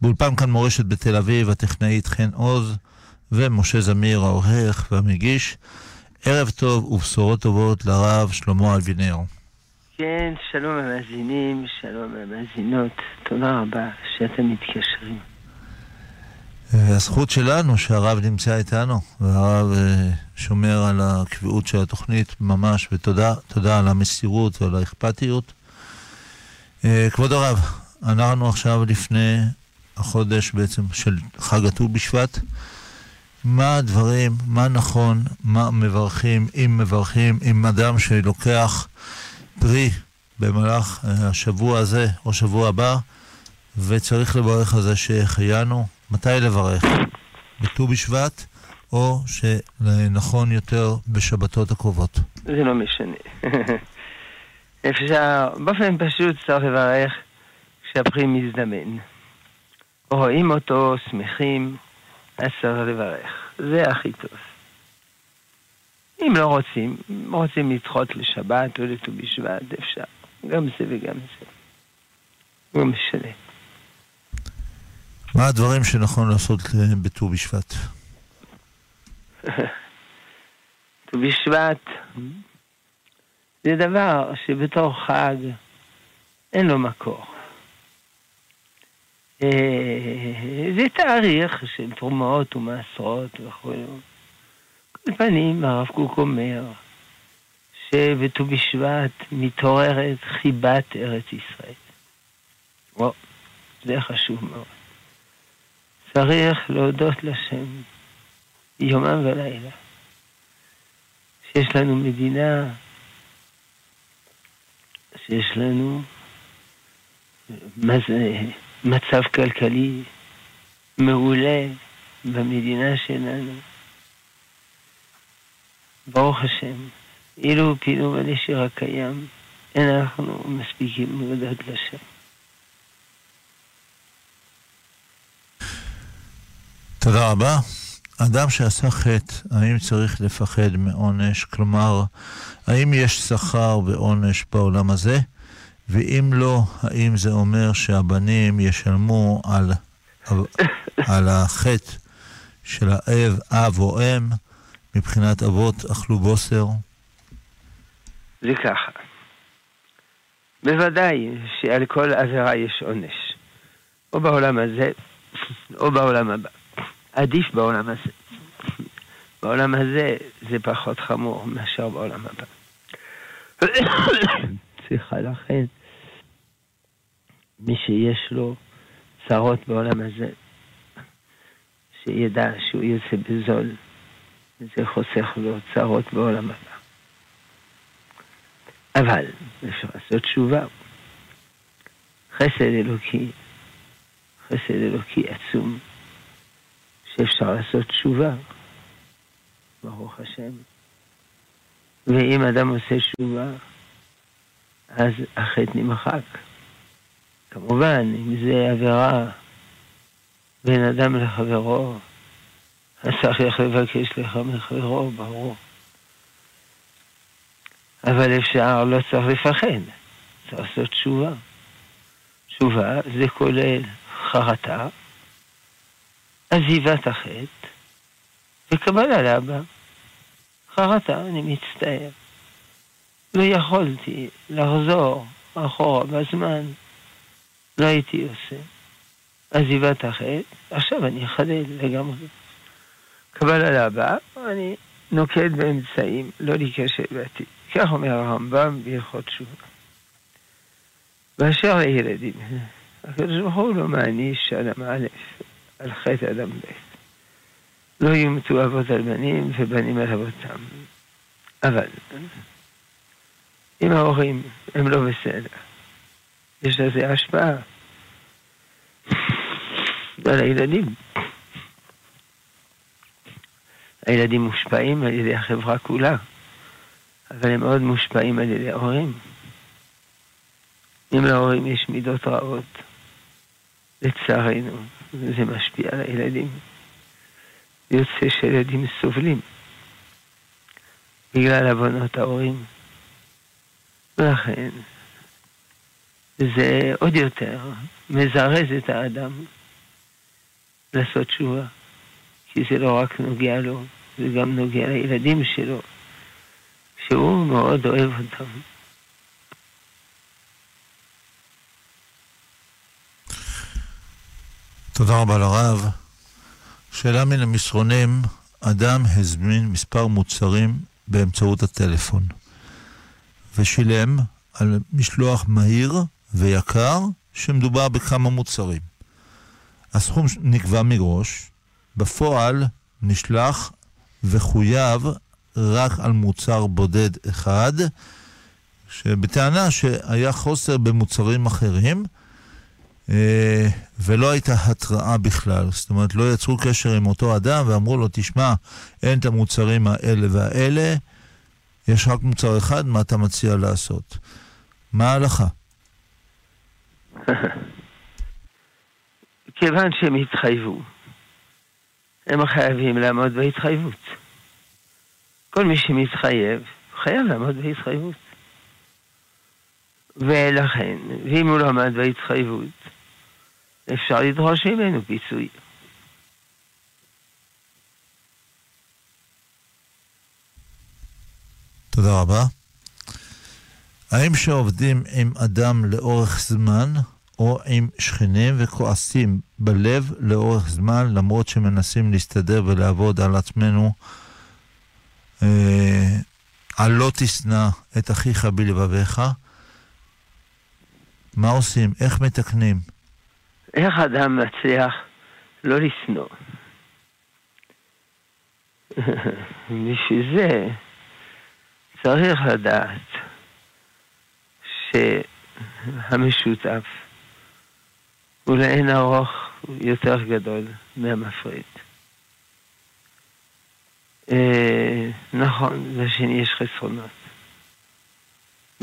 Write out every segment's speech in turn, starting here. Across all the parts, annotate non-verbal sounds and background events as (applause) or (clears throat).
באולפן כאן מורשת בתל אביב, הטכנאית חן עוז ומשה זמיר העורך והמגיש. ערב טוב ובשורות טובות לרב שלמה אבינר. כן, שלום המאזינים, שלום המאזינות, תודה רבה שאתם מתקשרים. הזכות שלנו שהרב נמצא איתנו, והרב שומר על הקביעות של התוכנית ממש, ותודה תודה על המסירות ועל האכפתיות. כבוד הרב, אנחנו עכשיו לפני החודש בעצם של חג הט"ו בשבט. מה הדברים, מה נכון, מה מברכים, אם מברכים, אם אדם שלוקח פרי במהלך השבוע הזה או שבוע הבא, וצריך לברך על זה שהחיינו, מתי לברך? בט"ו בשבט, או שנכון יותר בשבתות הקרובות? זה לא משנה. (laughs) אפשר, באופן פשוט צריך לברך כשהפרי מזדמן. רואים אותו, שמחים, אז צריך לברך. זה הכי טוב. אם לא רוצים, רוצים לדחות לשבת או לט"ו בשבט, אפשר. גם זה וגם זה. לא משנה. מה הדברים שנכון לעשות בט"ו בשבט? (laughs) ט"ו בשבט זה דבר שבתור חג אין לו מקור. זה תאריך של תרומות ומעשרות וכו'. על פנים, הרב קוק אומר שבט"ו בשבט מתעוררת חיבת ארץ ישראל. וואו, זה חשוב מאוד. צריך להודות לשם יומם ולילה, שיש לנו מדינה, שיש לנו מצב כלכלי מעולה במדינה שלנו. ברוך השם, אילו פינו בנשיר הקיים, אין אנחנו מספיקים להודות לשם. תודה רבה. אדם שעשה חטא, האם צריך לפחד מעונש? כלומר, האם יש שכר ועונש בעולם הזה? ואם לא, האם זה אומר שהבנים ישלמו על, (laughs) על החטא של האב, אב או אם, מבחינת אבות אכלו בוסר? זה ככה. בוודאי שעל כל עבירה יש עונש. או בעולם הזה, או בעולם הבא. עדיף בעולם הזה. בעולם הזה זה פחות חמור מאשר בעולם הבא. סליחה, לכן, מי שיש לו צרות בעולם הזה, שידע שהוא יוצא בזול, זה חוסך לו צרות בעולם הבא. אבל אפשר לעשות תשובה. חסד אלוקי, חסד אלוקי עצום. שאפשר לעשות תשובה, ברוך השם. ואם אדם עושה תשובה, אז החטא נמחק. כמובן, אם זה עבירה בין אדם לחברו, אז צריך לבקש לך מחברו, ברור. אבל אפשר, לא צריך לפחד, צריך לעשות תשובה. תשובה זה כולל חרטה, עזיבת החטא וקבלה לאבא. חרטה, אני מצטער. לא יכולתי לחזור אחורה בזמן, לא הייתי עושה. עזיבת החטא, עכשיו אני אחדד לגמרי. קבלה לאבא, אני נוקט באמצעים לא להיכשל בעתיד. כך אומר הרמב"ם בהלכות תשובה. באשר לילדים, הקדוש ברוך הוא לא מעניש אדם א', על חטא אדם ב'. לא יומתו אבות על בנים ובנים על אבותם. אבל אם ההורים הם לא בסדר, יש לזה השפעה על הילדים. הילדים מושפעים על ידי החברה כולה, אבל הם מאוד מושפעים על ידי ההורים. אם להורים יש מידות רעות, לצערנו, זה משפיע על הילדים. יוצא שילדים סובלים בגלל עוונות ההורים. ולכן, זה עוד יותר מזרז את האדם לעשות תשובה, כי זה לא רק נוגע לו, זה גם נוגע לילדים שלו, שהוא מאוד אוהב אותם. תודה רבה לרב. שאלה מן המסרונים, אדם הזמין מספר מוצרים באמצעות הטלפון ושילם על משלוח מהיר ויקר שמדובר בכמה מוצרים. הסכום נקבע מראש, בפועל נשלח וחויב רק על מוצר בודד אחד, שבטענה שהיה חוסר במוצרים אחרים, ולא הייתה התראה בכלל. זאת אומרת, לא יצרו קשר עם אותו אדם ואמרו לו, תשמע, אין את המוצרים האלה והאלה, יש רק מוצר אחד, מה אתה מציע לעשות? מה ההלכה? (laughs) כיוון שהם התחייבו, הם חייבים לעמוד בהתחייבות. כל מי שמתחייב, חייב לעמוד בהתחייבות. ולכן, ואם הוא לא עמד בהתחייבות, אפשר לדרוש ממנו פיצוי. תודה רבה. האם שעובדים עם אדם לאורך זמן, או עם שכנים וכועסים בלב לאורך זמן, למרות שמנסים להסתדר ולעבוד על עצמנו, אה, על לא תשנא את אחיך בלבביך, מה עושים? איך מתקנים? איך אדם מצליח לא לשנוא? (laughs) בשביל זה צריך לדעת שהמשותף הוא לאין ארוך יותר גדול מהמפריד. אה, נכון, לשני יש חסרונות.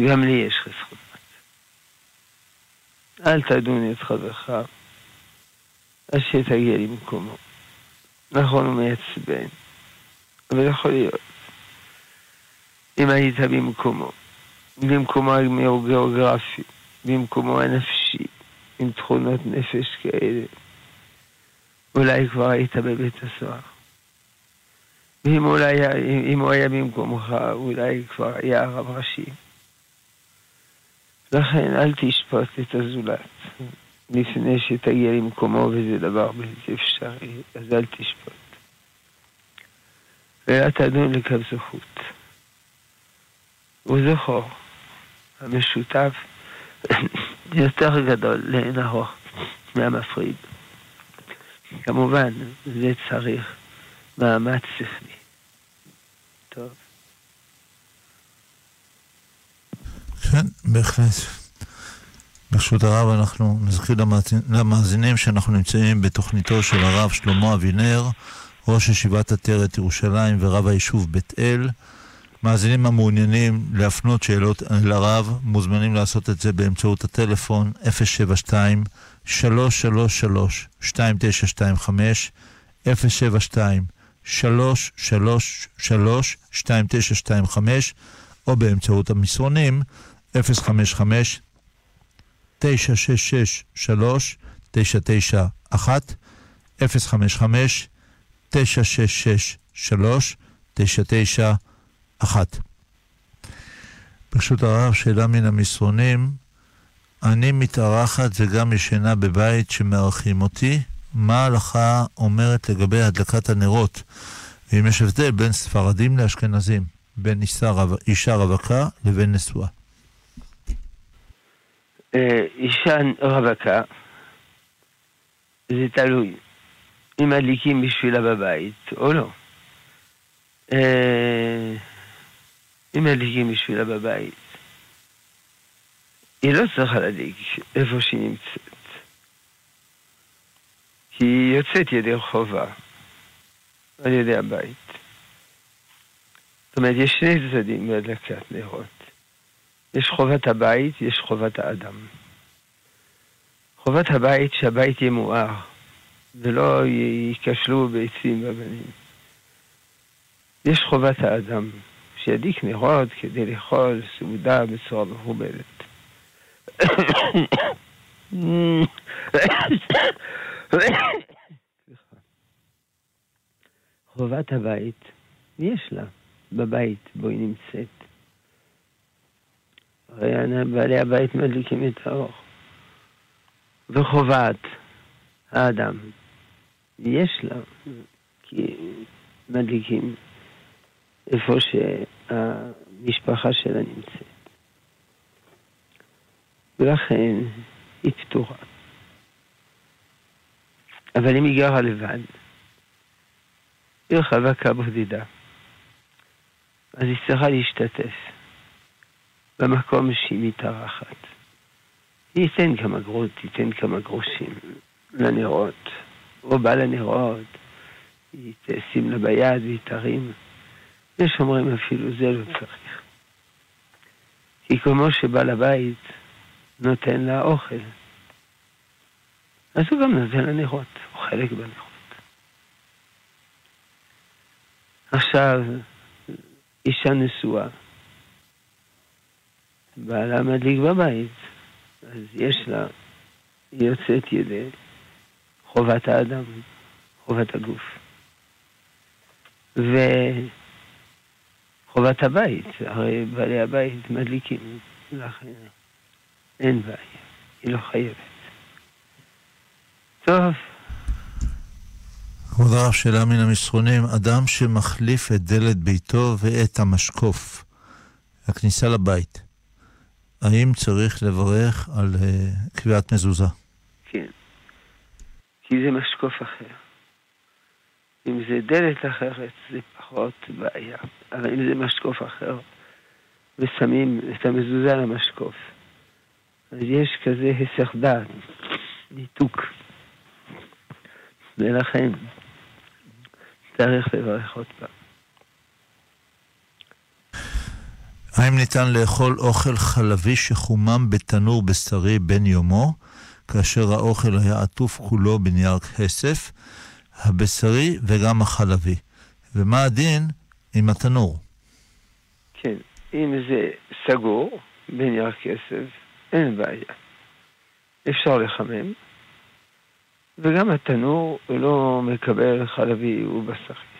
גם לי יש חסרונות. אל תדון את חברך, אז שתגיע למקומו. נכון, הוא מעצבן, אבל יכול להיות. אם היית במקומו, במקומו הגיאוגרפי, במקומו הנפשי, עם תכונות נפש כאלה, אולי כבר היית בבית הסוהר. ואם אולי, אם הוא היה במקומך, אולי כבר היה הרב ראשי. לכן אל תשפוט את הזולת לפני שתגיע למקומו וזה דבר בלתי אפשרי, אז אל תשפוט. ואל תדון לקו זכות. וזכור, המשותף (coughs) יותר גדול לאין ארוך מהמפריד. כמובן, זה צריך מאמץ שכלי. טוב. כן, בהחלט. ברשות הרב, אנחנו נזכיר למאזינים שאנחנו נמצאים בתוכניתו של הרב שלמה אבינר, ראש ישיבת עטרת ירושלים ורב היישוב בית אל. מאזינים המעוניינים להפנות שאלות לרב, מוזמנים לעשות את זה באמצעות הטלפון 072 333 2925 072 333 2925 או באמצעות המסרונים 055 966 3 991 055 966 3 991 אחת. ברשות הרב, שאלה מן המסרונים, אני מתארחת וגם ישנה בבית שמארחים אותי, מה ההלכה אומרת לגבי הדלקת הנרות? ואם יש הבדל בין ספרדים לאשכנזים, בין אישה רווקה לבין נשואה. אה, אישה רווקה, זה תלוי אם מדליקים בשבילה בבית או לא. אה, אם מדליקים בשבילה בבית, היא לא צריכה להדליק איפה שהיא נמצאת. כי היא יוצאת ידי חובה על ידי הבית. זאת אומרת, יש שני צדדים בהדלקת נרות. יש חובת הבית, יש חובת האדם. חובת הבית שהבית יהיה מואר, ולא ייכשלו ביצים ובנים. יש חובת האדם. שידליק נרות כדי לאכול סעודה בצורה מכובדת. חובת הבית, יש לה, בבית בו היא נמצאת. הרי בעלי הבית מדליקים את האור. וחובת האדם, יש לה, כי מדליקים איפה שהמשפחה שלה נמצאת. ולכן היא פתורה. אבל אם היא גרה לבד, היא רווקה בודדה, אז היא צריכה להשתתף במקום שהיא מתארחת. היא תיתן כמה גרות, תיתן כמה גרושים לנרות, או בא לנרות, היא תשים לה ביד והיא תרים. יש אומרים אפילו זה לא צריך. כי כמו שבעל הבית נותן לה אוכל, אז הוא גם נותן לה נרות, הוא חלק בנרות. עכשיו, אישה נשואה, בעלה מדליק בבית, אז יש לה, היא יוצאת ידי חובת האדם, חובת הגוף. וחובת הבית, הרי בעלי הבית מדליקים, לכן אין בעיה, היא לא חייבת. טוב. כבוד הרב, שאלה מן המסרונים, אדם שמחליף את דלת ביתו ואת המשקוף, הכניסה לבית, האם צריך לברך על uh, קביעת מזוזה? כן, כי זה משקוף אחר. אם זה דלת אחרת, זה פחות בעיה. אבל אם זה משקוף אחר, ושמים את המזוזה על המשקוף, אז יש כזה היסח דעת, ניתוק. ולכן צריך לברך עוד פעם. האם ניתן לאכול אוכל חלבי שחומם בתנור בשרי בן יומו, כאשר האוכל היה עטוף כולו בנייר כסף, הבשרי וגם החלבי? ומה הדין עם התנור? כן, אם זה סגור בנייר כסף, אין בעיה. אפשר לחמם, וגם התנור לא מקבל חלבי ובשרי.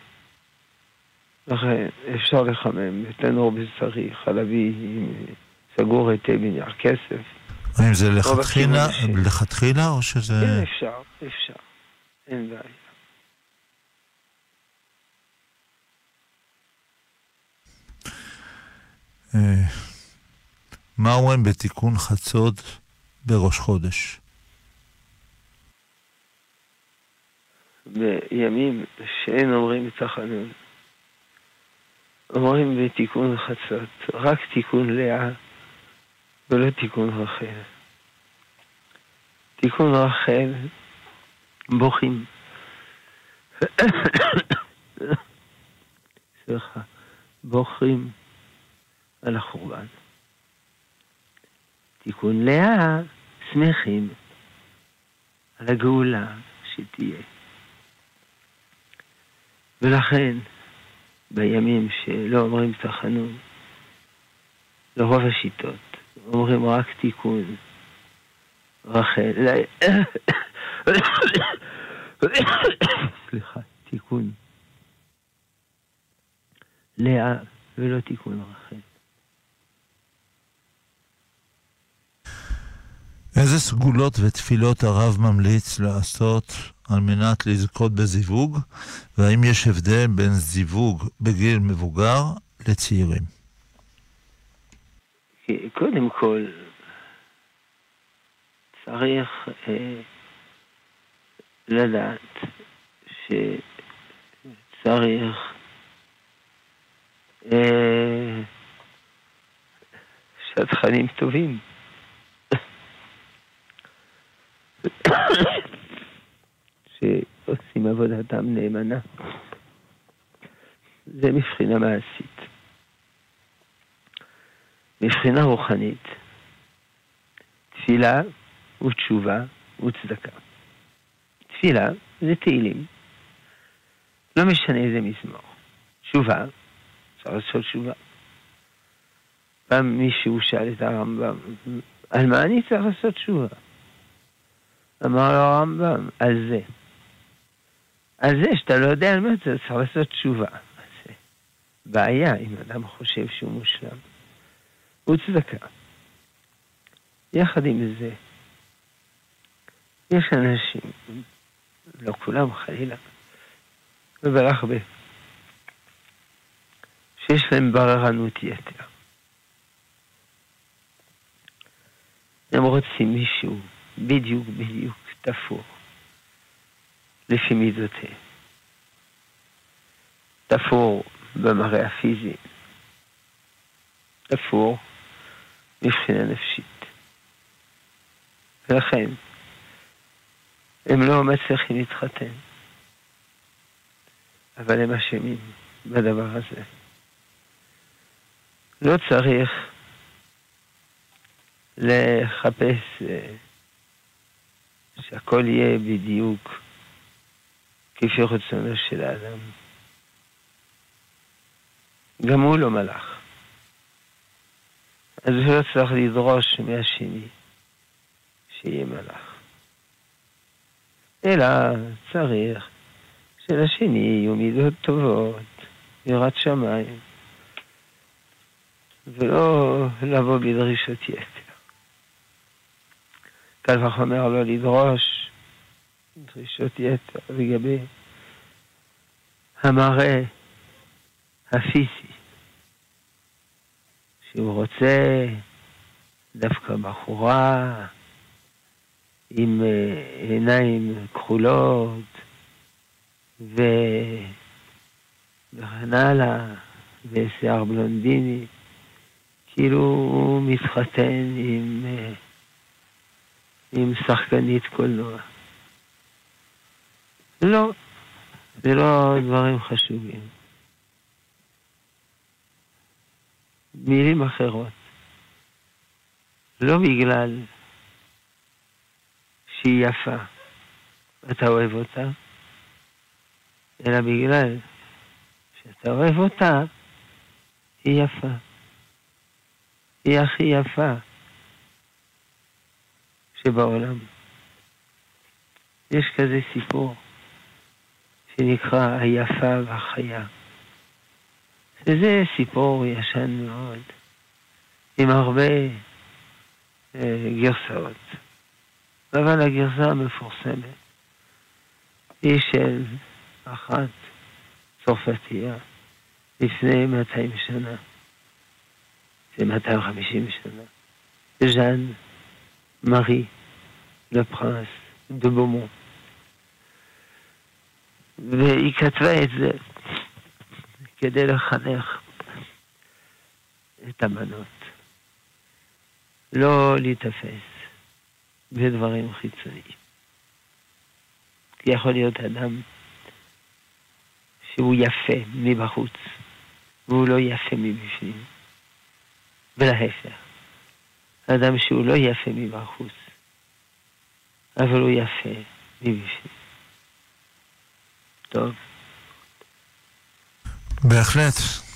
לכן אפשר לחמם בתנור בשרי, חלבי, סגור היטב בנייר כסף. האם זה לכתחילה, לכתחילה או שזה... כן, אפשר, אפשר. אין בעיה. אה, מה אומרים בתיקון חצות בראש חודש? בימים שאין אומרים את החנון. אומרים בתיקון חצות, רק תיקון לאה ולא תיקון רחל. תיקון רחל, בוכים. סליחה, בוכים על החורבן. תיקון לאה, שמחים על הגאולה שתהיה. ולכן, בימים שלא אומרים תחנון, לרוב השיטות, אומרים רק תיקון. רחל, סליחה, תיקון. לאה ולא תיקון רחל. איזה סגולות ותפילות הרב ממליץ לעשות על מנת לזכות בזיווג, והאם יש הבדל בין זיווג בגיל מבוגר לצעירים? קודם כל, צריך אה, לדעת שצריך אה, שהתכנים טובים. שעושים עבודתם נאמנה. זה מבחינה מעשית. מבחינה רוחנית, תפילה ותשובה וצדקה. תפילה זה תהילים. לא משנה איזה מזמור. תשובה, אפשר לעשות תשובה. פעם מישהו שאל את הרמב"ם, על מה אני צריך לעשות תשובה? אמר לו הרמב"ם, על זה. על זה שאתה לא יודע על מה אתה צריך לעשות תשובה. זה בעיה אם אדם חושב שהוא מושלם. הוא צדקה. יחד עם זה, יש אנשים, לא כולם חלילה, אבל הרבה, שיש להם בררנות יתר. הם רוצים מישהו בדיוק בדיוק תפור לפי מידותיהם. תפור במראה הפיזי, תפור מבחינה נפשית. ולכן, הם לא מצליחים להתחתן, אבל הם אשמים בדבר הזה. לא צריך לחפש אה, שהכל יהיה בדיוק כפי רצונו של האדם. גם הוא לא מלאך. אז הוא לא צריך לדרוש מהשני שיהיה מלאך. אלא צריך שלשני יהיו מידות טובות, יראת שמיים, ולא לבוא בדרישות יתר. קל וחומר לא לדרוש דרישות יתר לגבי המראה הפיזי, שהוא רוצה דווקא בחורה עם אה, עיניים כחולות וכן הלאה, ושיער בלונדיני, כאילו הוא מתחתן עם, אה, עם שחקנית קולנוע. לא, זה לא דברים חשובים. מילים אחרות, לא בגלל שהיא יפה, אתה אוהב אותה, אלא בגלל שאתה אוהב אותה, היא יפה. היא הכי יפה שבעולם. יש כזה סיפור שנקרא היפה והחיה. שזה סיפור ישן מאוד, עם הרבה אה, גרסאות. אבל הגרסה המפורסמת היא של אחת צרפתייה לפני 200 שנה, זה 250 שנה, ז'אן מארי לפרנס דה בומון. והיא כתבה את זה כדי לחנך את הבנות, לא להיתפס ודברים חיצוניים. כי יכול להיות אדם שהוא יפה מבחוץ, והוא לא יפה מבפנים. ולהפך, אדם שהוא לא יפה מבחוץ, אבל הוא יפה מבפנים. טוב. בהחלט.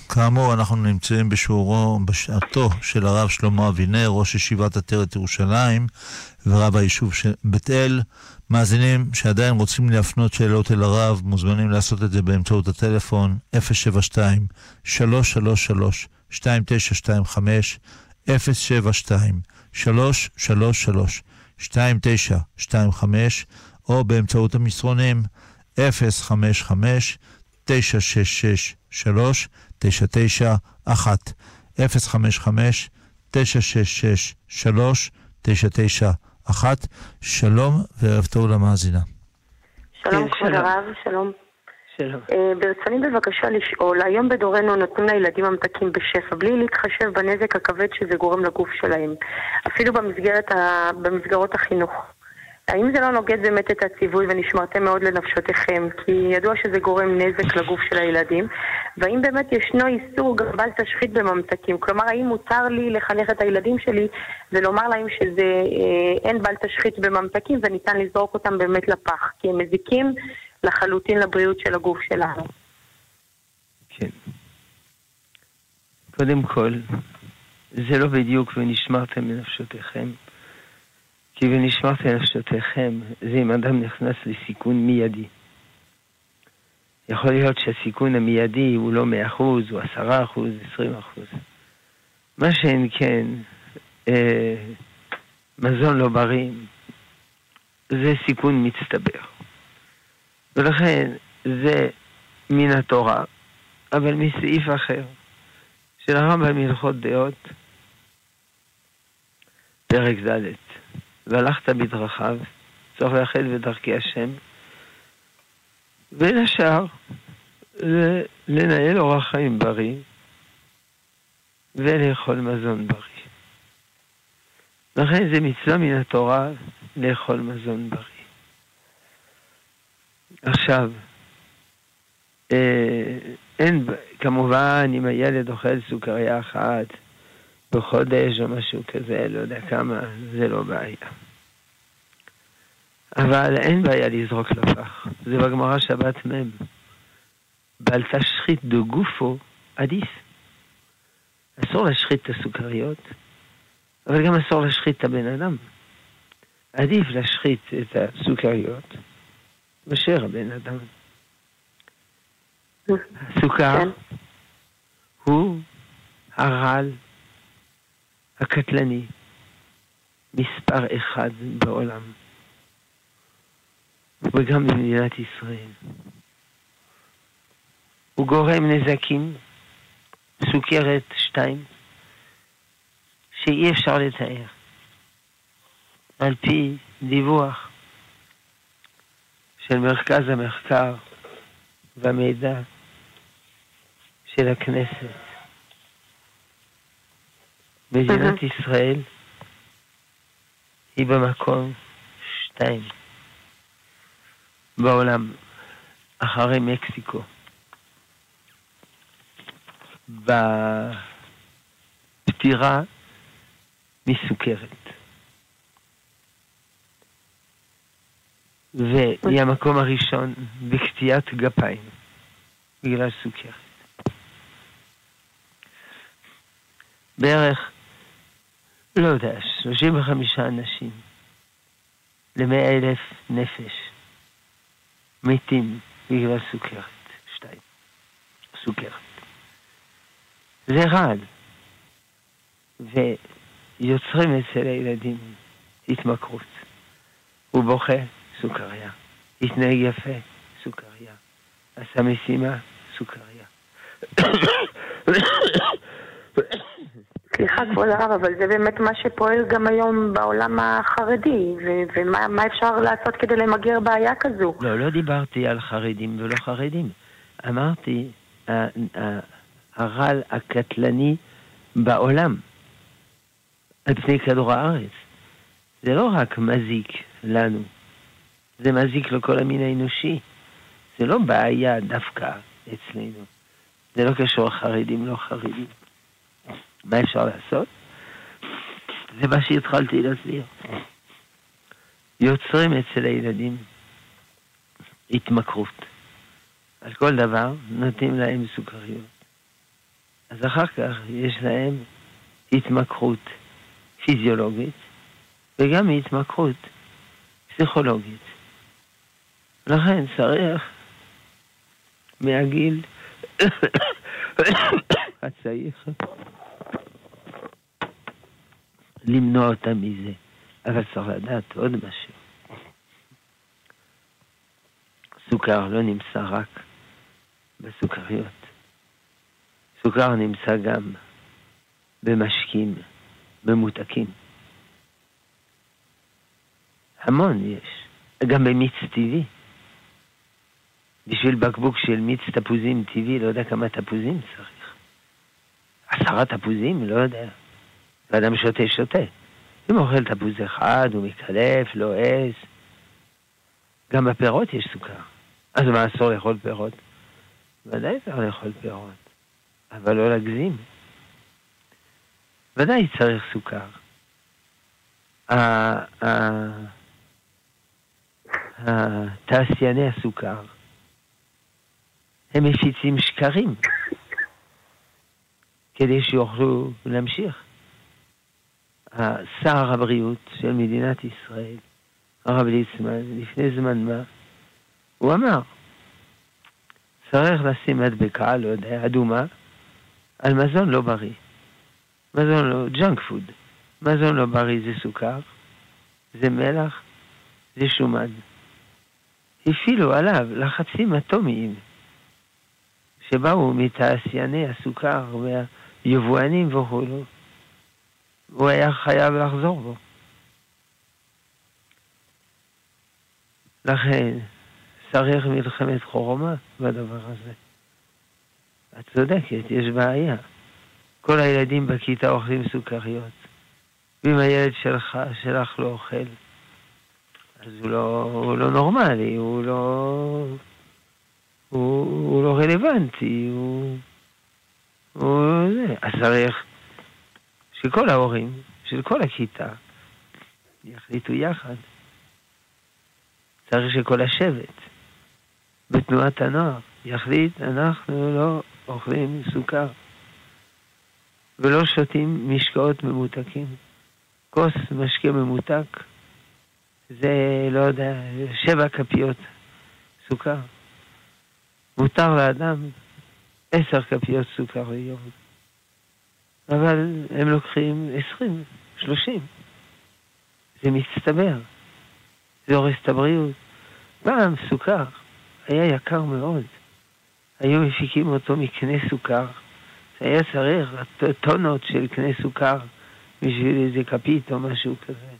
כאמור, אנחנו נמצאים בשיעורו, בשעתו של הרב שלמה אבינר, ראש ישיבת עטרת ירושלים ורב היישוב של בית אל. מאזינים שעדיין רוצים להפנות שאלות אל הרב, מוזמנים לעשות את זה באמצעות הטלפון 072-333-2925, 072-333-2925, או באמצעות המסרונים 055 966 3 991 055 966 3 991 שלום וערב טוב למאזינה. שלום כן, כבוד הרב, שלום. שלום. Uh, ברצוני בבקשה לשאול, היום בדורנו נותנים לילדים המתקים בשפע בלי להתחשב בנזק הכבד שזה גורם לגוף שלהם, אפילו במסגרת ה... במסגרות החינוך. האם זה לא נוגד באמת את הציווי ונשמרתם מאוד לנפשותיכם? כי ידוע שזה גורם נזק לגוף של הילדים. והאם באמת ישנו איסור גם בל תשחית בממתקים? כלומר, האם מותר לי לחנך את הילדים שלי ולומר להם שזה אה, אין בל תשחית בממתקים וניתן לזרוק אותם באמת לפח? כי הם מזיקים לחלוטין לבריאות של הגוף שלנו. כן. קודם כל, זה לא בדיוק ונשמרתם לנפשותיכם. כי ונשמרתי נפשותיכם, זה אם אדם נכנס לסיכון מיידי. יכול להיות שהסיכון המיידי הוא לא 100%, הוא 10%, 20%. מה שאין כן, אה, מזון לא בריא, זה סיכון מצטבר. ולכן זה מן התורה, אבל מסעיף אחר, של הרמב"ם הלכות דעות, פרק ד' והלכת בדרכיו, צריך לאחד בדרכי השם, בין השאר, לנהל אורח חיים בריא ולאכול מזון בריא. לכן זה מצווה מן התורה לאכול מזון בריא. עכשיו, אה, אין, כמובן, אם הילד אוכל סוכריה אחת בחודש או משהו כזה, לא יודע כמה, זה לא בעיה. אבל אין בעיה לזרוק לפח. זה בגמרא שבת מ'. בל תשחית דגופו עדיף. אסור להשחית את הסוכריות, אבל גם אסור להשחית את הבן אדם. עדיף להשחית את הסוכריות מאשר הבן אדם. (laughs) הסוכר כן. הוא הרעל הקטלני מספר אחד בעולם. וגם במדינת ישראל. הוא גורם נזקים, סוכרת שתיים, שאי אפשר לתאר. על פי דיווח של מרכז המחקר והמידע של הכנסת. מדינת ישראל היא במקום שתיים. בעולם, אחרי מקסיקו. בפטירה מסוכרת. והיא המקום הראשון בקטיעת גפיים בגלל סוכרת. בערך, לא יודע, 35 אנשים ל-100 אלף נפש. מתים בגלל סוכרת. שתיים. סוכרת. זה רעל. ויוצרים אצל הילדים התמכרות. הוא בוכה, סוכריה. התנהג יפה, סוכריה. עשה משימה, סוכריה. סליחה, כבוד הרב, אבל זה באמת מה שפועל גם היום בעולם החרדי, ומה אפשר לעשות כדי למגר בעיה כזו? לא, לא דיברתי על חרדים ולא חרדים. אמרתי, הרעל הקטלני בעולם, על פני כדור הארץ. זה לא רק מזיק לנו, זה מזיק לכל המין האנושי. זה לא בעיה דווקא אצלנו. זה לא קשור חרדים, לא חרדים. מה אפשר לעשות? זה מה שהתחלתי להסביר. יוצרים אצל הילדים התמכרות. על כל דבר נותנים להם סוכריות. אז אחר כך יש להם התמכרות פיזיולוגית וגם התמכרות פסיכולוגית. לכן צריך מהגיל (coughs) הצעיר למנוע אותם מזה. אבל צריך לדעת עוד משהו. סוכר לא נמצא רק בסוכריות. סוכר נמצא גם במשקים, במותקים. המון יש, גם במיץ טבעי. בשביל בקבוק של מיץ תפוזים טבעי, לא יודע כמה תפוזים צריך. עשרה תפוזים? לא יודע. ואדם שותה, שותה. אם הוא אוכל תפוז אחד, הוא מקלף, לועס. גם בפירות יש סוכר. אז מה אסור לאכול פירות? ודאי צריך לאכול פירות, אבל לא להגזים. ודאי צריך סוכר. תעשייני הסוכר, הם מפיצים שקרים כדי שיוכלו להמשיך. שר הבריאות של מדינת ישראל, הרב ליצמן, לפני זמן מה, הוא אמר, צריך לשים מדבקה, לא יודע, אדומה, על מזון לא בריא. מזון לא, ג'אנק פוד. מזון לא בריא זה סוכר, זה מלח, זה שומן. הפעילו עליו לחצים אטומיים שבאו מתעשייני הסוכר והיבואנים וכו'. הוא היה חייב לחזור בו. לכן צריך מלחמת חורמה בדבר הזה. את צודקת, יש בעיה. כל הילדים בכיתה אוכלים סוכריות. ואם הילד שלך, שלך לא אוכל, אז הוא לא, הוא לא נורמלי, הוא לא... הוא, הוא לא רלוונטי, הוא... הוא זה. אז צריך שכל ההורים של כל הכיתה יחליטו יחד. צריך שכל השבט בתנועת הנוער יחליט, אנחנו לא אוכלים סוכר ולא שותים משקאות ממותקים. כוס משקה ממותק זה, לא יודע, שבע כפיות סוכר. מותר לאדם עשר כפיות סוכר ביום. אבל הם לוקחים עשרים, שלושים. זה מצטבר. זה הורס את הבריאות. פעם סוכר היה יקר מאוד. היו מפיקים אותו מקנה סוכר. היה צריך טונות של קנה סוכר בשביל איזה כפית או משהו כזה.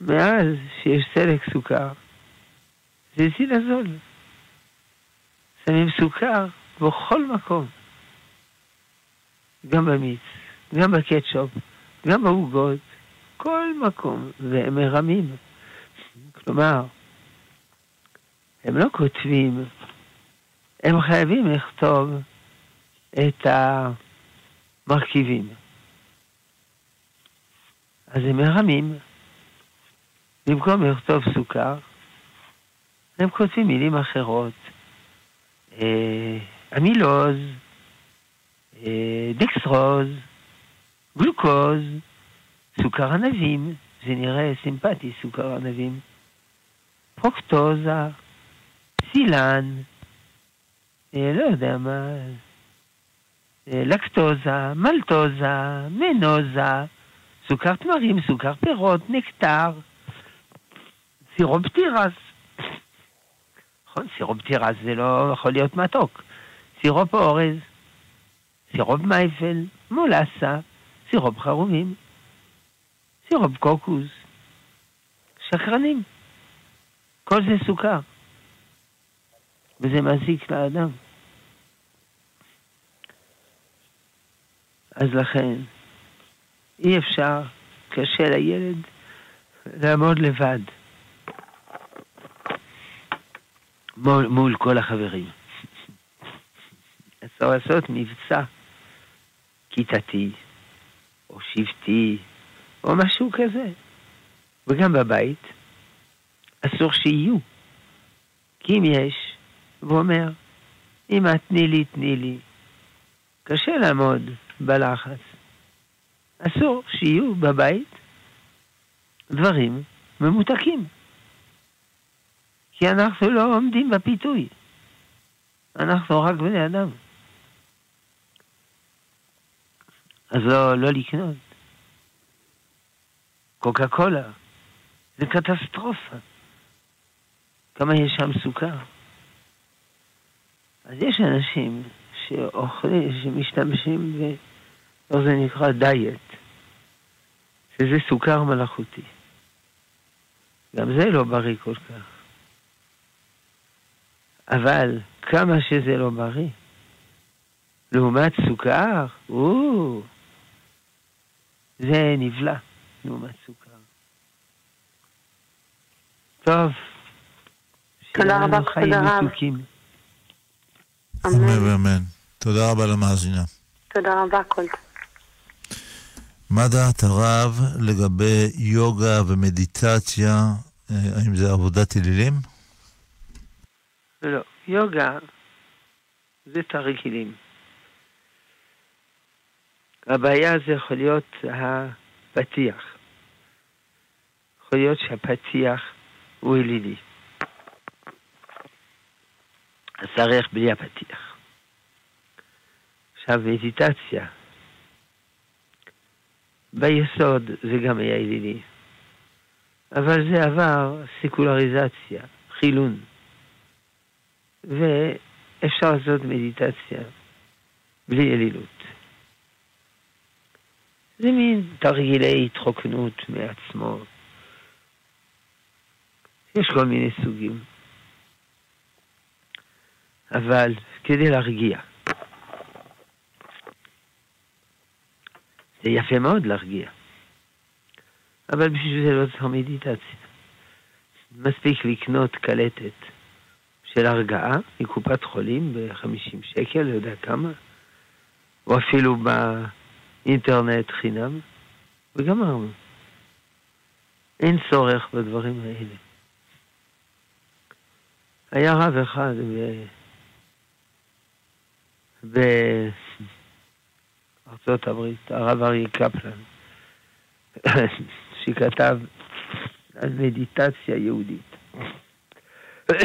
מאז שיש סלק סוכר, זה זיל הזול. שמים סוכר בכל מקום. גם במיץ, גם בקטשופ, גם בעוגות, כל מקום, והם מרמים. כלומר, הם לא כותבים, הם חייבים לכתוב את המרכיבים. אז הם מרמים. במקום לכתוב סוכר, הם כותבים מילים אחרות. אה, אמילוז, אה, דקסטרוז, גלוקוז, סוכר ענבים, זה נראה סימפטי, סוכר ענבים, פרוקטוזה, סילן, אה, לא יודע מה, אה, לקטוזה, מלטוזה, מנוזה, סוכר תמרים, סוכר פירות, נקטר, סירופ תירס. נכון, סירופ תירס זה לא יכול להיות מתוק. סירופ אורז, סירופ מייפל, מולאסה, סירופ חרובים, סירופ קוקוס, שקרנים. כל זה סוכר. וזה מזיק לאדם. אז לכן, אי אפשר, קשה לילד לעמוד לבד מול, מול כל החברים. (laughs) אפשר לעשות מבצע כיתתי, או שבטי, או משהו כזה. וגם בבית אסור שיהיו. כי אם יש, הוא אומר, אמא, תני לי, תני לי. קשה לעמוד בלחץ. אסור שיהיו בבית דברים ממותקים. כי אנחנו לא עומדים בפיתוי. אנחנו רק בני אדם. אז לא, לא לקנות. קוקה קולה, זה קטסטרופה. כמה יש שם סוכר. אז יש אנשים שאוכלים, שמשתמשים ב... או זה נקרא דיאט, שזה סוכר מלאכותי. גם זה לא בריא כל כך. אבל כמה שזה לא בריא, לעומת סוכר, או, זה נבלע לעומת סוכר. טוב. תודה רבה, תודה רבה. אמן ואמן. תודה רבה למאזינה. תודה רבה, כל. מה דעת הרב לגבי יוגה ומדיטציה? אה, האם זה עבודת אלילים? לא, יוגה זה תרגילים. הבעיה זה יכול להיות פתיח. יכול להיות שהפתיח הוא אלילי. אז צריך בלי הפתיח. עכשיו, מדיטציה. ביסוד זה גם היה אלילי. אבל זה עבר סיקולריזציה, חילון. ואפשר לעשות מדיטציה בלי אלילות. זה מין תרגילי התחוקנות מעצמו. יש כל מיני סוגים. אבל כדי להרגיע. זה יפה מאוד להרגיע. אבל בשביל זה לא צריך מדיטציה. מספיק לקנות קלטת של הרגעה מקופת חולים ב-50 שקל, לא יודע כמה, או אפילו באינטרנט חינם, וגמרנו. אין צורך בדברים האלה. היה רב אחד ב... בארצות הברית, הרב אריה קפלן, (laughs) שכתב על מדיטציה יהודית. (coughs)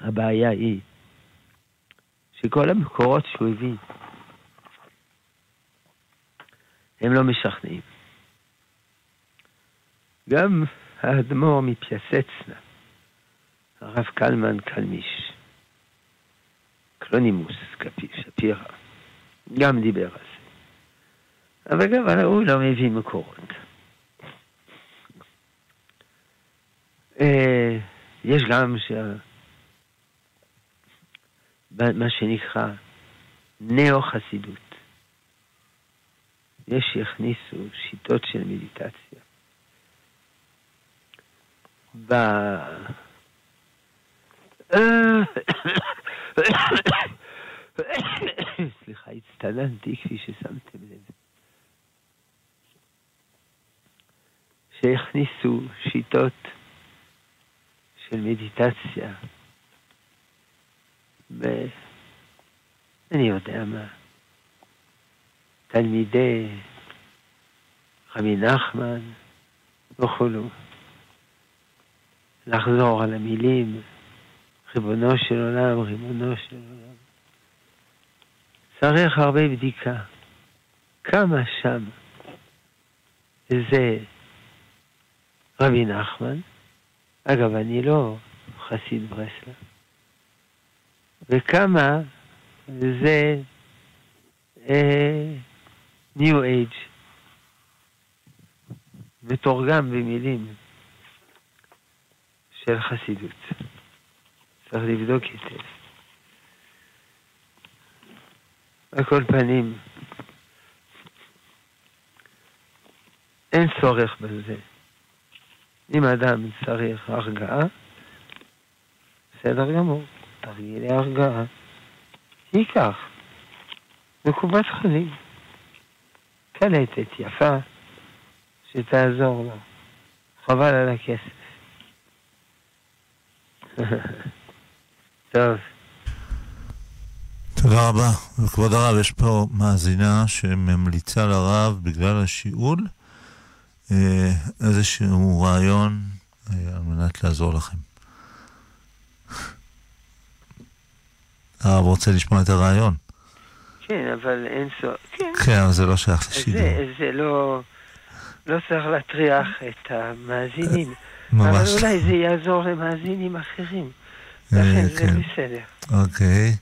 הבעיה היא שכל המקורות שהוא הביא הם לא משכנעים. גם האדמו"ר מפיאסצנה, הרב קלמן קלמיש, קלונימוס שפירא, גם דיבר על זה. אבל גם הוא לא מביא מקורות. אה, יש גם ש... מה שנקרא נאו-חסידות. יש שהכניסו שיטות של מדיטציה. ב... סליחה, הצטננתי כפי ששמתם לב. שהכניסו שיטות של מדיטציה, ואני יודע מה, תלמידי רבי נחמן וכולו, לחזור על המילים, ריבונו של עולם, ריבונו של עולם. צריך הרבה בדיקה. כמה שם זה רבי נחמן, אגב, אני לא חסיד ברסלב, וכמה זה ניו uh, אייג' מתורגם במילים של חסידות. צריך לבדוק היטב. על כל פנים, אין צורך בזה. אם אדם צריך הרגעה, בסדר גמור, תרגילי הרגעה. ייקח מקובת חולים. קלטת יפה שתעזור לו. חבל על הכסף. טוב. תודה רבה. וכבוד הרב, יש פה מאזינה שממליצה לרב בגלל השיעול אה, איזשהו רעיון אה, על מנת לעזור לכם. הרב רוצה לשמוע את הרעיון. כן, אבל אין סוף. כן, כן אבל זה לא שייך לשידור. זה, זה לא... לא צריך להטריח את המאזינים. ממש. אבל אולי זה יעזור למאזינים אחרים. אה, לכן זה כן. בסדר. אוקיי.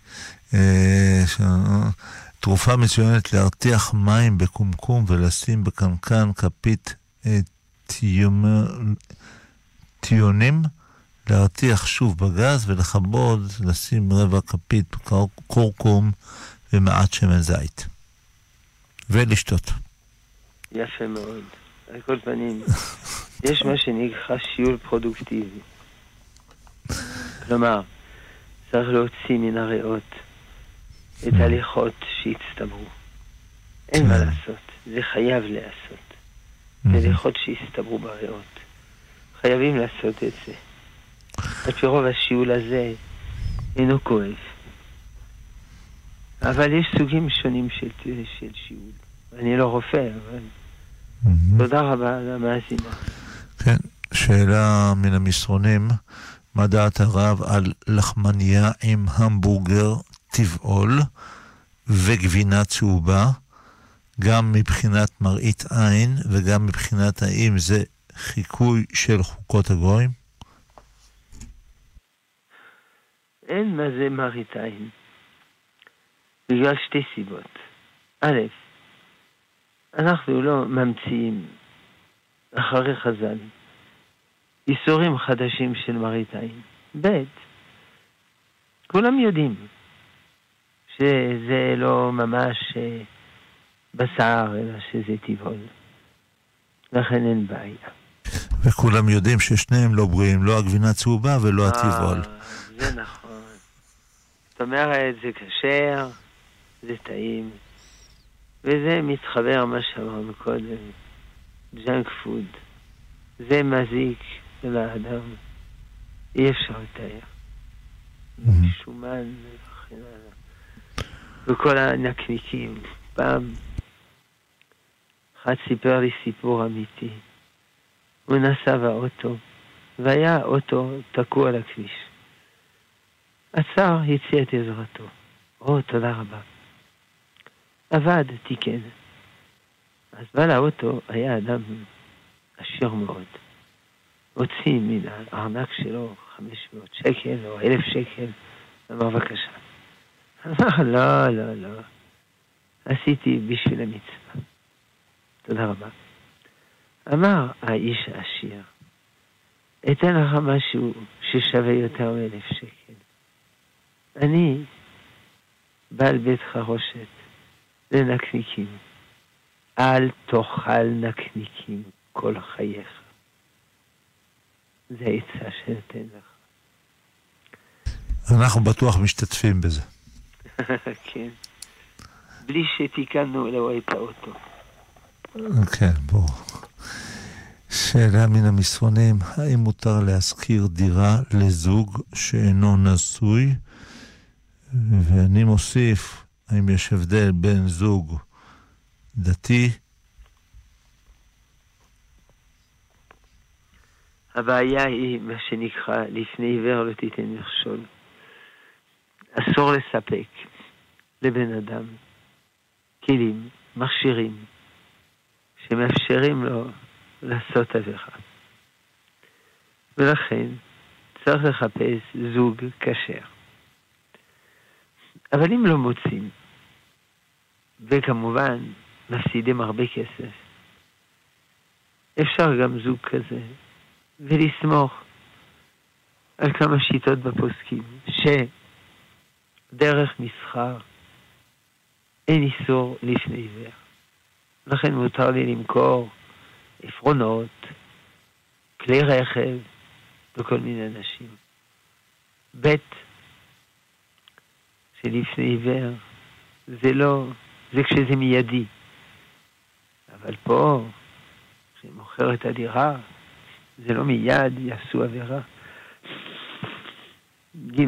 תרופה מצוינת להרתיח מים בקומקום ולשים בקנקן כפית טיונים, להרתיח שוב בגז ולכבוד, לשים רבע כפית קורקום ומעט שמן זית. ולשתות. יפה מאוד. על כל פנים, יש מה שנקרא שיעול פרודוקטיבי. כלומר, צריך להוציא מן הריאות את הליכות שהצטברו. אין מה כן. לעשות, זה חייב להיעשות. מליחות שהסתברו בריאות. חייבים לעשות את זה. על פי רוב השיעול הזה אינו כואב. אבל יש סוגים שונים של, של שיעול. אני לא רופא, אבל mm-hmm. תודה רבה למאזינה. כן, שאלה מן המסרונים, מה דעת הרב על לחמניה עם המבורגר טבעול וגבינה צהובה, גם מבחינת מראית עין וגם מבחינת האם זה חיקוי של חוקות הגויים? אין מה זה מראית עין. בגלל שתי סיבות. א', אנחנו לא ממציאים אחרי חז"ל איסורים חדשים של מראית עין. ב', כולם יודעים שזה לא ממש אה, בשר, אלא שזה טבעול. לכן אין בעיה. וכולם יודעים ששניהם לא בריאים, לא הגבינה צהובה ולא אה, הטבעול. זה נכון. זאת אומרת, זה כשר, זה טעים, וזה מתחבר מה שאמרנו קודם, ג'אנק פוד. זה מזיק לאדם, אי אפשר לתאר. שומן וכן הלאה. וכל הנקניקים. פעם אחד סיפר לי סיפור אמיתי. הוא נסע באוטו, והיה אוטו תקוע על הכביש. עצר, הציע את עזרתו. או, תודה רבה. עבד, תיקן. אז בעל האוטו היה אדם עשיר מאוד. הוציא מן הארנק שלו 500 שקל או 1,000 שקל, אמר בבקשה. אמר, לא, לא, לא. עשיתי בשביל המצווה. תודה רבה. אמר האיש העשיר, אתן לך משהו ששווה יותר מאלף שקל. אני בעל בית חרושת לנקניקים. אל תאכל נקניקים כל חייך. זה עצה שנותן לך. אנחנו בטוח משתתפים בזה. (laughs) כן. בלי שתיקנו אלוהי את האוטו. כן, בואו. שאלה מן המסרונים, האם מותר להשכיר דירה לזוג שאינו נשוי? ואני מוסיף, האם יש הבדל בין זוג דתי? הבעיה היא מה שנקרא, לפני עיוור לא תיתן מכשול. אסור לספק לבן אדם כלים, מכשירים, שמאפשרים לו לעשות עבירה. ולכן צריך לחפש זוג כשר. אבל אם לא מוצאים, וכמובן מפסידים הרבה כסף, אפשר גם זוג כזה, ולסמוך על כמה שיטות בפוסקים, שדרך מסחר אין איסור לפני עיוור. לכן מותר לי למכור עפרונות, כלי רכב וכל מיני אנשים. ב' שלפני עיוור זה לא, זה כשזה מיידי. אבל פה, כשמוכר את הדירה, זה לא מיד יעשו עבירה. ג'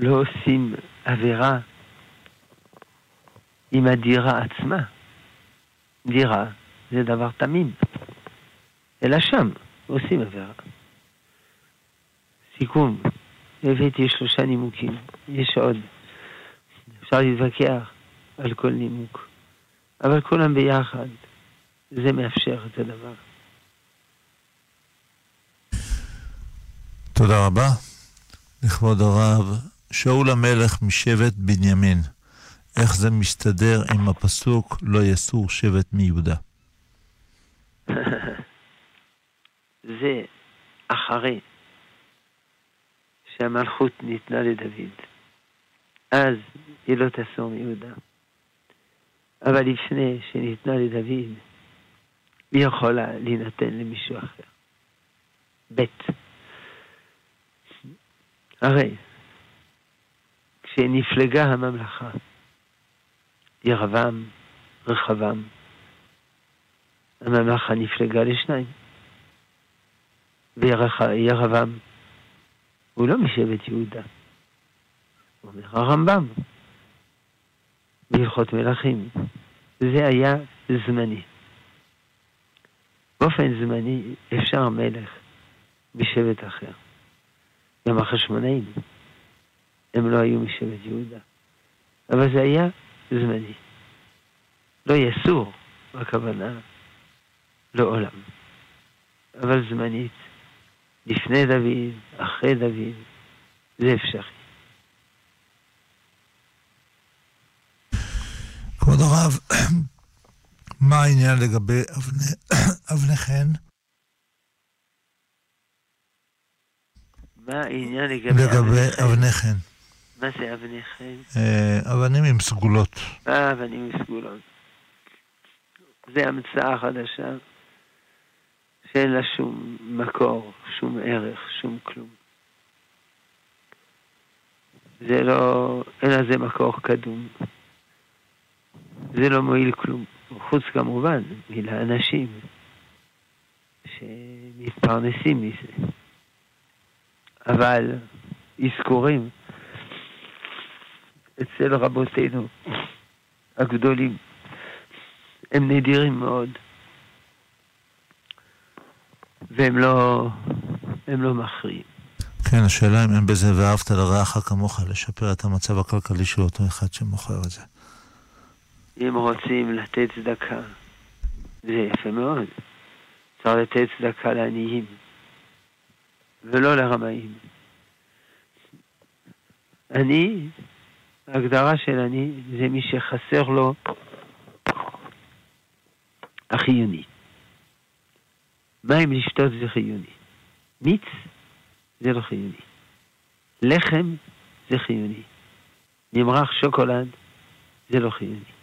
לא עושים עבירה עם הדירה עצמה. דירה זה דבר תמים, אלא שם עושים עבירה. סיכום, הבאתי שלושה נימוקים, יש עוד. אפשר להתווכח על כל נימוק, אבל כולם ביחד, זה מאפשר את הדבר. תודה רבה. לכבוד הרב, שאול המלך משבט בנימין. איך זה מסתדר עם הפסוק לא יסור שבט מיהודה? (laughs) זה אחרי שהמלכות ניתנה לדוד. אז היא לא תסור מיהודה. אבל לפני שניתנה לדוד, היא יכולה להינתן למישהו אחר. ב' הרי כשנפלגה הממלכה, ירבעם, רחבעם, הממלכה נפלגה לשניים. וירבעם הוא לא משבט יהודה. אומר הרמב"ם, בהלכות מלכים. זה היה זמני. באופן זמני אפשר מלך משבט אחר. גם החשמונאים, הם לא היו משבט יהודה. אבל זה היה זמני. לא יסור, הכוונה לעולם. אבל זמנית, לפני דוד, אחרי דוד, זה אפשרי. כבוד הרב, (clears throat) מה העניין לגבי אבני (clears throat) חן? מה העניין לגבי אבני חן? מה זה אבני חן? אה, אבנים עם סגולות. אה, אבנים עם סגולות. זה המצאה חדשה שאין לה שום מקור, שום ערך, שום כלום. זה לא, אין לזה מקור קדום. זה לא מועיל כלום. חוץ כמובן מלאנשים שמתפרנסים מזה. אבל אזכורים אצל רבותינו הגדולים הם נדירים מאוד. והם לא, הם לא מכריעים. כן, השאלה אם אין בזה ואהבת לרעך כמוך, לשפר את המצב הכלכלי של אותו אחד שמוכר את זה. אם רוצים לתת צדקה, זה יפה מאוד. צריך לתת צדקה לעניים, ולא לרמאים. אני, ההגדרה של אני, זה מי שחסר לו החיוני. מים לשתות זה חיוני. מיץ זה לא חיוני. לחם זה חיוני. נמרח שוקולד זה לא חיוני.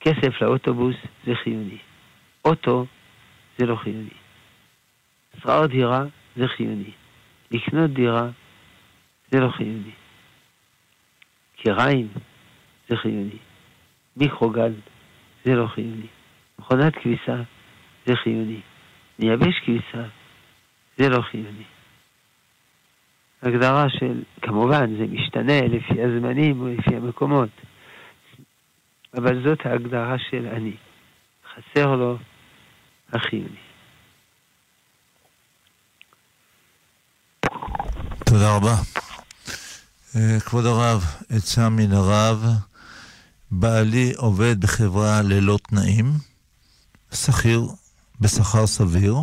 כסף לאוטובוס זה חיוני. אוטו זה לא חיוני. שכר דירה זה חיוני. לקנות דירה זה לא חיוני. קיריים זה חיוני. מיקרוגל זה לא חיוני. מכונת כביסה זה חיוני. נייבש כביסה זה לא חיוני. הגדרה של, כמובן זה משתנה לפי הזמנים ולפי המקומות. אבל זאת ההגדרה של אני. חסר לו החיוני. תודה רבה. אה, כבוד הרב, עצה מן הרב, בעלי עובד בחברה ללא תנאים, שכיר בשכר סביר,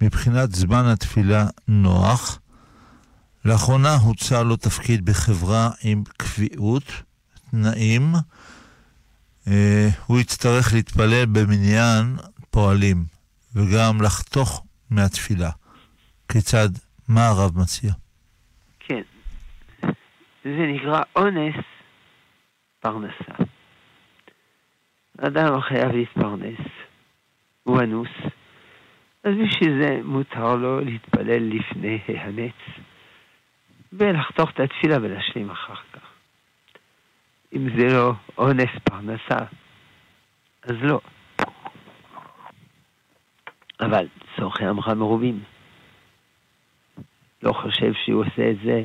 מבחינת זמן התפילה נוח. לאחרונה הוצע לו תפקיד בחברה עם קביעות, תנאים, אה, הוא יצטרך להתפלל במניין פועלים, וגם לחתוך מהתפילה. כיצד, מה הרב מציע? כן, זה נקרא אונס פרנסה. אדם חייב להתפרנס, הוא אנוס, אז בשביל זה מותר לו להתפלל לפני הנץ, ולחתוך את התפילה ולהשלים אחר כך. אם זה לא אונס פרנסה, אז לא. אבל צורכי עמך מרובים. לא חושב שהוא עושה את זה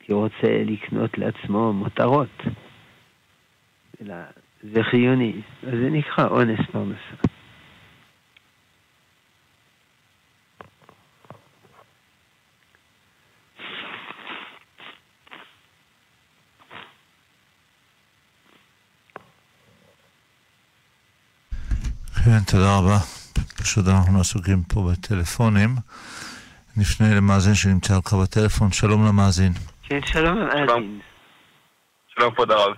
כי הוא רוצה לקנות לעצמו מותרות. אלא זה חיוני, אז זה נקרא אונס פרנסה. כן, תודה רבה. פשוט אנחנו עסוקים פה בטלפונים. נפנה למאזין שנמצא על קו הטלפון. שלום למאזין. כן, שלום למאזין. שלום כבוד הרב.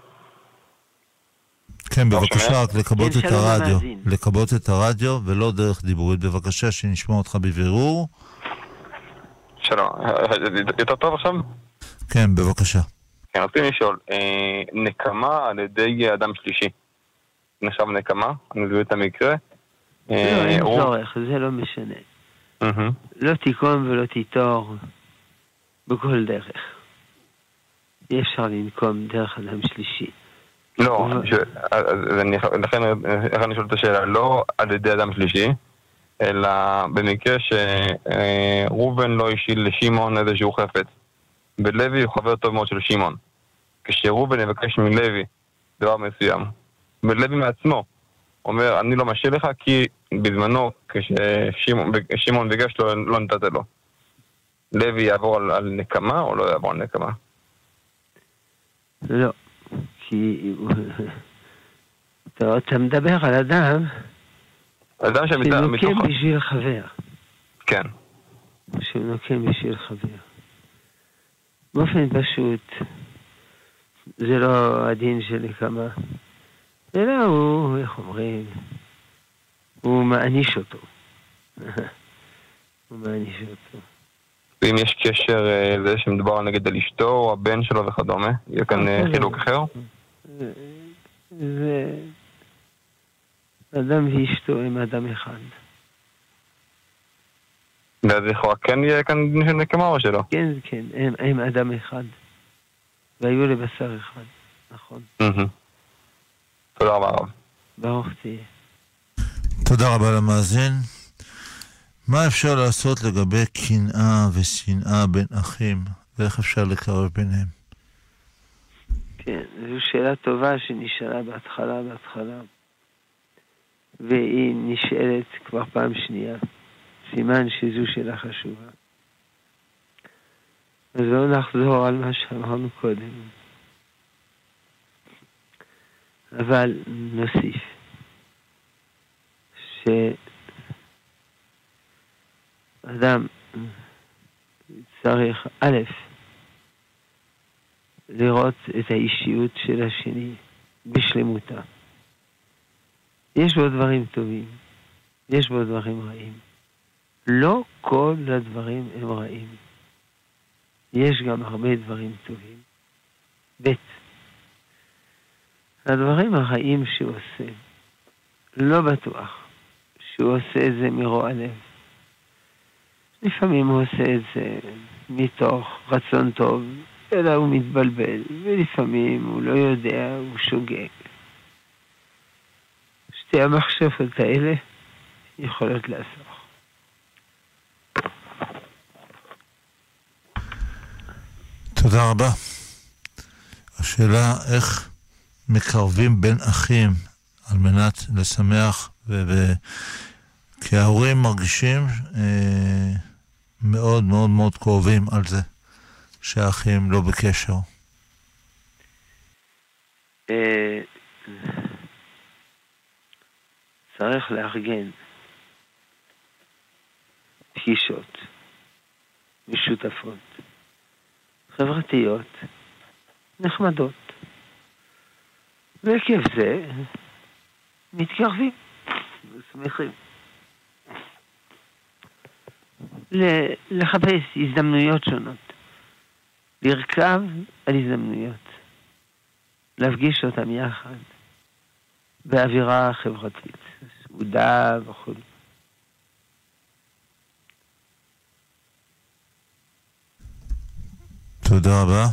כן, בבקשה, רק לכבות כן, את הרדיו. לכבות את הרדיו ולא דרך דיבורית. בבקשה, שנשמע אותך בבירור. שלום, יותר טוב עכשיו? כן, בבקשה. כן, רציתי לשאול, אה, נקמה על ידי אדם שלישי. נחשב נקמה, אני מבין את המקרה. לא, אין אה, צורך, זה לא משנה. לא תיקום ולא תיטור בכל דרך. אי אפשר לנקום דרך אדם שלישי. לא, לכן אני שואל את השאלה, לא על ידי אדם שלישי, אלא במקרה שראובן לא השיל לשמעון איזשהו חפץ. ולוי הוא חבר טוב מאוד של שמעון. כשראובן יבקש מלוי דבר מסוים, ולוי מעצמו אומר, אני לא משיל לך כי בזמנו, כששמעון ביקש לו, לא נתת לו. לוי יעבור על, על נקמה או לא יעבור על נקמה? לא, כי (laughs) אתה מדבר על אדם אדם שנוקם בשביל חבר. כן. שנוקם בשביל חבר. באופן פשוט, זה לא הדין של נקמה, אלא הוא, איך אומרים, הוא מעניש אותו. (laughs) הוא מעניש אותו. ואם יש קשר אה, לזה שמדובר נגד על אשתו או הבן שלו וכדומה, יהיה כאן אה, חילוק אחר? זה... אדם ואשתו הם אדם אחד. ואז לכאורה כן יהיה כאן נקמה או שלא? כן, כן, הם, הם אדם אחד. והיו לבשר אחד, נכון. תודה רבה רב. ברוך תהיה. תודה רבה למאזין. מה אפשר לעשות לגבי קנאה ושנאה בין אחים, ואיך אפשר לקרב ביניהם? כן, זו שאלה טובה שנשאלה בהתחלה, בהתחלה. והיא נשאלת כבר פעם שנייה. סימן שזו שאלה חשובה. אז לא נחזור על מה שאמרנו קודם. אבל נוסיף שאדם צריך, א', לראות את האישיות של השני בשלמותה. יש בו דברים טובים, יש בו דברים רעים. לא כל הדברים הם רעים. יש גם הרבה דברים טובים. ב', הדברים הרעים שהוא עושה, לא בטוח שהוא עושה את זה מרוע לב. לפעמים הוא עושה את זה מתוך רצון טוב, אלא הוא מתבלבל, ולפעמים הוא לא יודע, הוא שוגג. שתי המחשבות האלה יכולות לעשות. תודה רבה. השאלה איך מקרבים בין אחים על מנת לשמח, ו... ההורים מרגישים אה, מאוד מאוד מאוד קרובים על זה שהאחים לא בקשר. אה, צריך לארגן פגישות משותפות, חברתיות, נחמדות. ועקב זה מתקרבים, שמחים. לחפש הזדמנויות שונות, לרכב על הזדמנויות, להפגיש אותם יחד באווירה חברתית, סעודה וכו'. תודה רבה.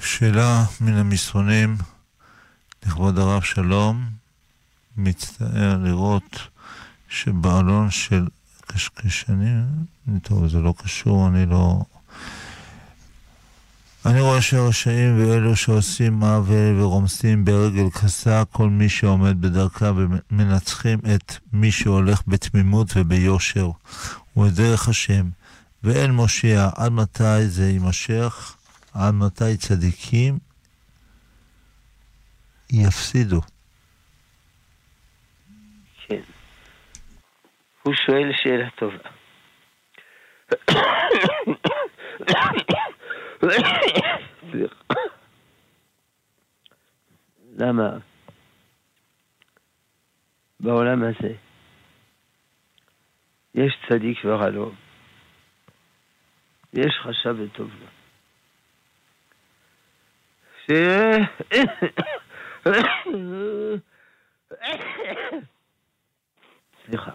שאלה מן המסרונים לכבוד הרב שלום, מצטער לראות שבעלון של קשקשנים, טוב, זה לא קשור, אני לא... אני רואה שהרשעים ואלו שעושים עוול ורומסים ברגל גסה כל מי שעומד בדרכה ומנצחים את מי שהולך בתמימות וביושר ובדרך השם. ואין מושיע עד מתי זה יימשך, עד מתי צדיקים יפסידו. כן. הוא שואל שאלה טובה. למה בעולם הזה יש צדיק ורע לו, יש חשב וטוב לו. ש... סליחה.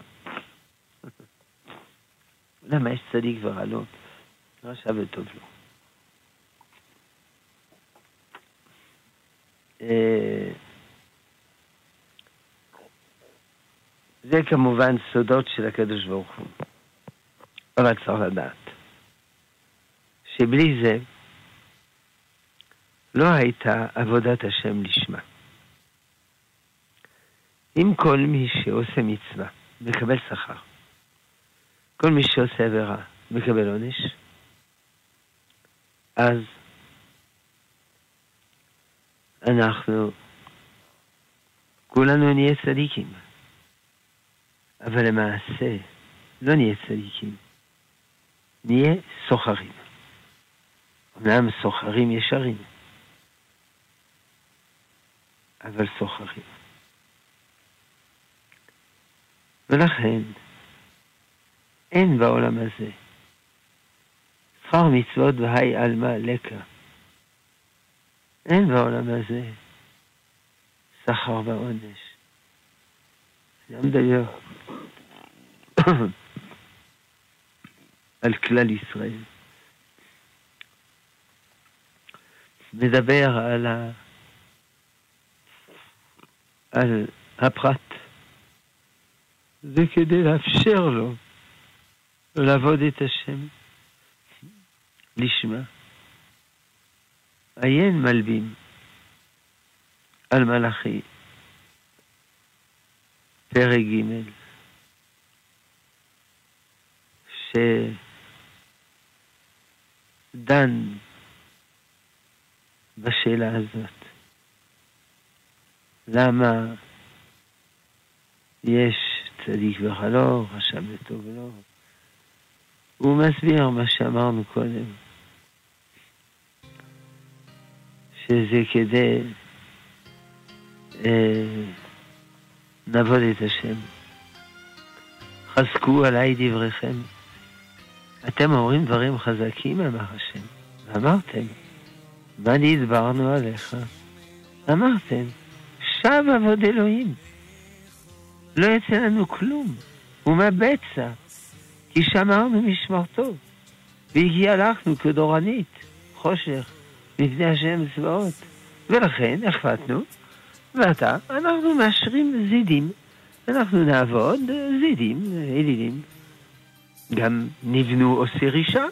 למה יש צדיק ורע לו? רשע וטוב לו. זה כמובן סודות של הקדוש ברוך הוא. אבל צריך לדעת שבלי זה לא הייתה עבודת השם לשמה. אם כל מי שעושה מצווה מקבל שכר, כל מי שעושה עבירה מקבל עונש, אז אנחנו כולנו נהיה צדיקים. אבל למעשה לא נהיה צדיקים, נהיה סוחרים. אמנם סוחרים ישרים, אבל סוחרים. ולכן, אין בעולם הזה שכר מצוות והי עלמא לקה. אין בעולם הזה שכר ועונש. זה מדבר על כלל ישראל. מדבר על, ה... על הפרט. זה כדי לאפשר לו לעבוד את השם לשמה. עיין מלבים על מלאכי, פרק ג' שדן בשאלה הזאת. למה יש צדיק וחלום, רשע וטוב ולא? הוא מסביר מה שאמרנו קודם, שזה כדי אה, את השם. חזקו עליי דבריכם. אתם אומרים דברים חזקים, אמר השם. ואמרתם, מה נדברנו עליך? אמרתם, שב עבוד אלוהים. לא יצא לנו כלום, ומבצע, כי שמרנו משמרתו, והגיע לנו כדורנית, חושך, מפני השם צבאות. ולכן החלטנו, ועתה אנחנו מאשרים זידים. אנחנו נעבוד זידים, אלילים. גם נבנו עושי רישה,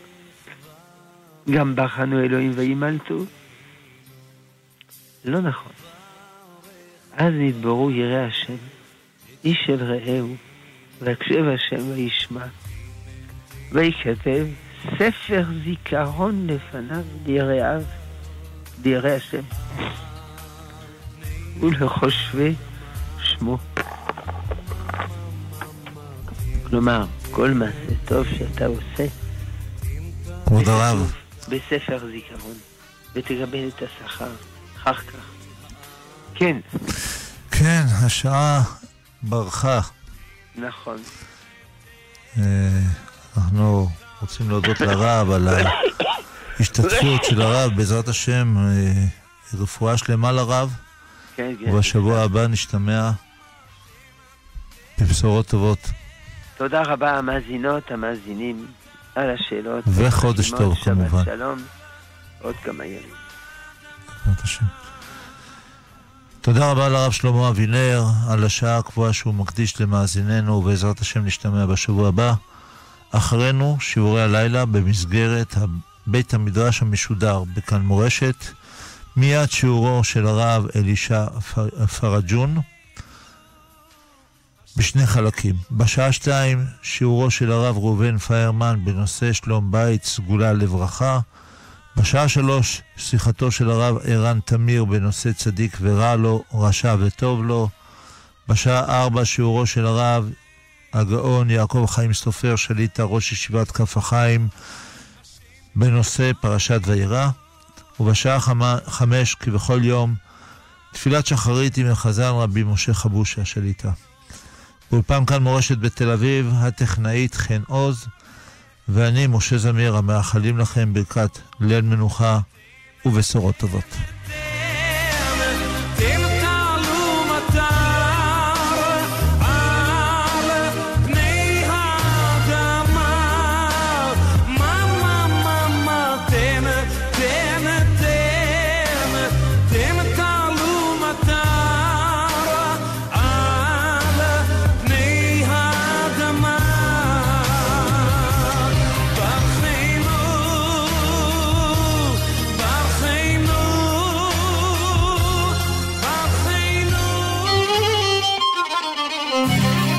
גם בחנו אלוהים וימלטו. לא נכון. אז נדברו יראי השם, איש אל רעהו, ויקשב השם וישמע. ויכתב ספר זיכרון לפניו ליראיו, ליראי השם, ולחושבי שמו. כלומר, כל מעשה טוב שאתה עושה, כבוד הרב. בספר זיכרון, ותקבל את השכר אחר כך. כן. כן, השעה ברחה. נכון. אה, אנחנו רוצים להודות לרב על ההשתתפות של הרב, בעזרת השם, אה, רפואה שלמה לרב. כן, כן. ובשבוע הבא נשתמע בבשורות טובות. תודה רבה המאזינות, המאזינים, על השאלות. וחודש טוב, שבת כמובן. שלום, עוד כמה ימים. בעזרת השם. תודה רבה לרב שלמה אבינר על השעה הקבועה שהוא מקדיש למאזיננו, ובעזרת השם נשתמע בשבוע הבא. אחרינו שיעורי הלילה במסגרת בית המדרש המשודר בכאן מורשת. מיד שיעורו של הרב אלישע פר- פרג'ון בשני חלקים. בשעה שתיים שיעורו של הרב ראובן פיירמן בנושא שלום בית סגולה לברכה. בשעה שלוש שיחתו של הרב ערן תמיר בנושא צדיק ורע לו, רשע וטוב לו. בשעה ארבע שיעורו של הרב הגאון יעקב חיים סופר שליטה ראש ישיבת כף החיים בנושא פרשת וירא. ובשעה חמש, כבכל יום, תפילת שחרית עם החזן רבי משה חבושה שליטה. באולפן כאן מורשת בתל אביב, הטכנאית חן עוז, ואני, משה זמיר, המאחלים לכם ברכת ליל מנוחה ובשורות טובות.